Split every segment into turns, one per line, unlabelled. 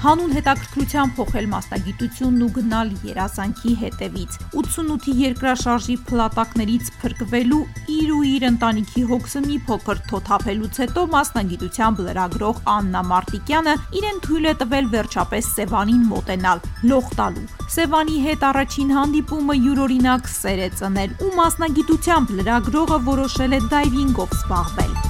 Հանուն հետաքրքրության փոխել մասնագիտությունն ու գնալ երազանքի հետևից։ 88-ի երկրաշարժի փլատակներից փրկվելու իր ու իր ընտանիքի հոգսը մի փոքր թոթափելուց հետո մասնագիտությամբ լրագրող Աննա Մարտիկյանը իրեն թույլ է տվել վերջապես Սևանին մոտենալ, լող տալու։ Սևանի հետ առաջին հանդիպումը յուրօրինակ սեր է ծնել ու մասնագիտությամբ լրագրողը որոշել է դայվինգով զբաղվել։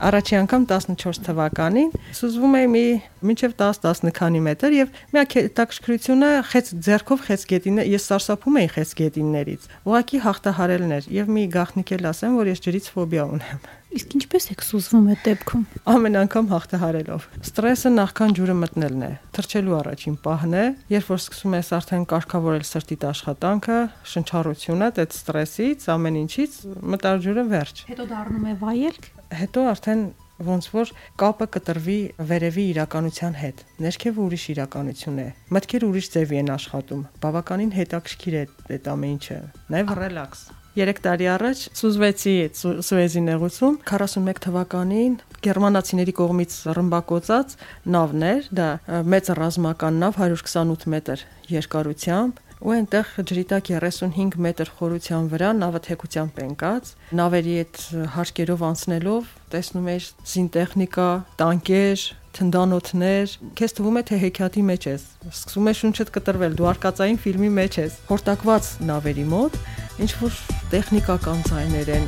Առաջի անգամ 14 թվականին սուզվում էի մի մինչև 10-10 քանի մետր եւ միակ հետաքրքրությունը խեց ձերքով խեց գետինը ես սարսափում էի խեց գետիններից։ Ուղղակի հաղթահարելն էր եւ մի գախնիկ էլ ասեմ, որ ես ջրից ֆոբիա ունեմ։
Իսկ ինչպես եք սուզվում այդ դեպքում։
Ամեն անգամ հաղթահարելով։ Ստրեսը նախքան ջուրը մտնելն է։ Թրջելու առաջին պահն է, երբ որ սկսում ես արդեն կարգավորել սրտիդ աշխատանքը, շնչառությունը, այդ ստրեսից, ամեն ինչից, մտար ջուրը վերջ։
Հետո դառնում է վայելք։
Հետո արդեն ոնց որ կապը կտրվի վերևի իրականության հետ։ Ներքևը ուրիշ իրականություն է։ Մտքերը ուրիշ ձևի են աշխատում։ Բավականին հետաքրքիր է այդ ամեն ինչը։ Նաև ռելաքս։ 3 տարի առաջ սուզվեցի Սուեզի նեղուցում 41 թվականին գերմանացիների կողմից ռմբակոծած նավն էր, դա մեծ ռազմական նավ 128 մետր երկարությամբ ու այնտեղ ջրի տակ 35 մետր խորության վրա նավը թեկությամբ ընկած նավերի այդ հարկերով անցնելով տեսնում ես զինտեխնիկա, տանկեր, թնդանոթներ, քեզ թվում է թե հեքիաթի մեջ ես։ Սկսում է շունչդ կտրվել, դու արկածային ֆիլմի մեջ ես։ Հորտակված նավերի մոտ ինչ որ տեխնիկական ձայներ են։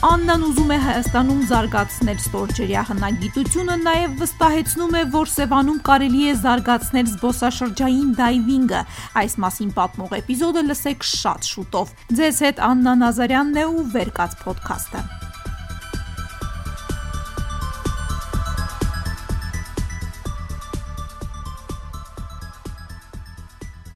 Աննան ուզում է Հայաստանում զարգացնել ստորջրյա հնագիտությունը, նաև վստահեցնում է, որ Սևանում կարելի է զարգացնել զբոսաշրջային դայվինգը։ Այս մասին պատմող էպիզոդը լսեք շատ շուտով։ Ձեզ հետ Աննա Նազարյանն է ու Վերկաց ոդքասթը։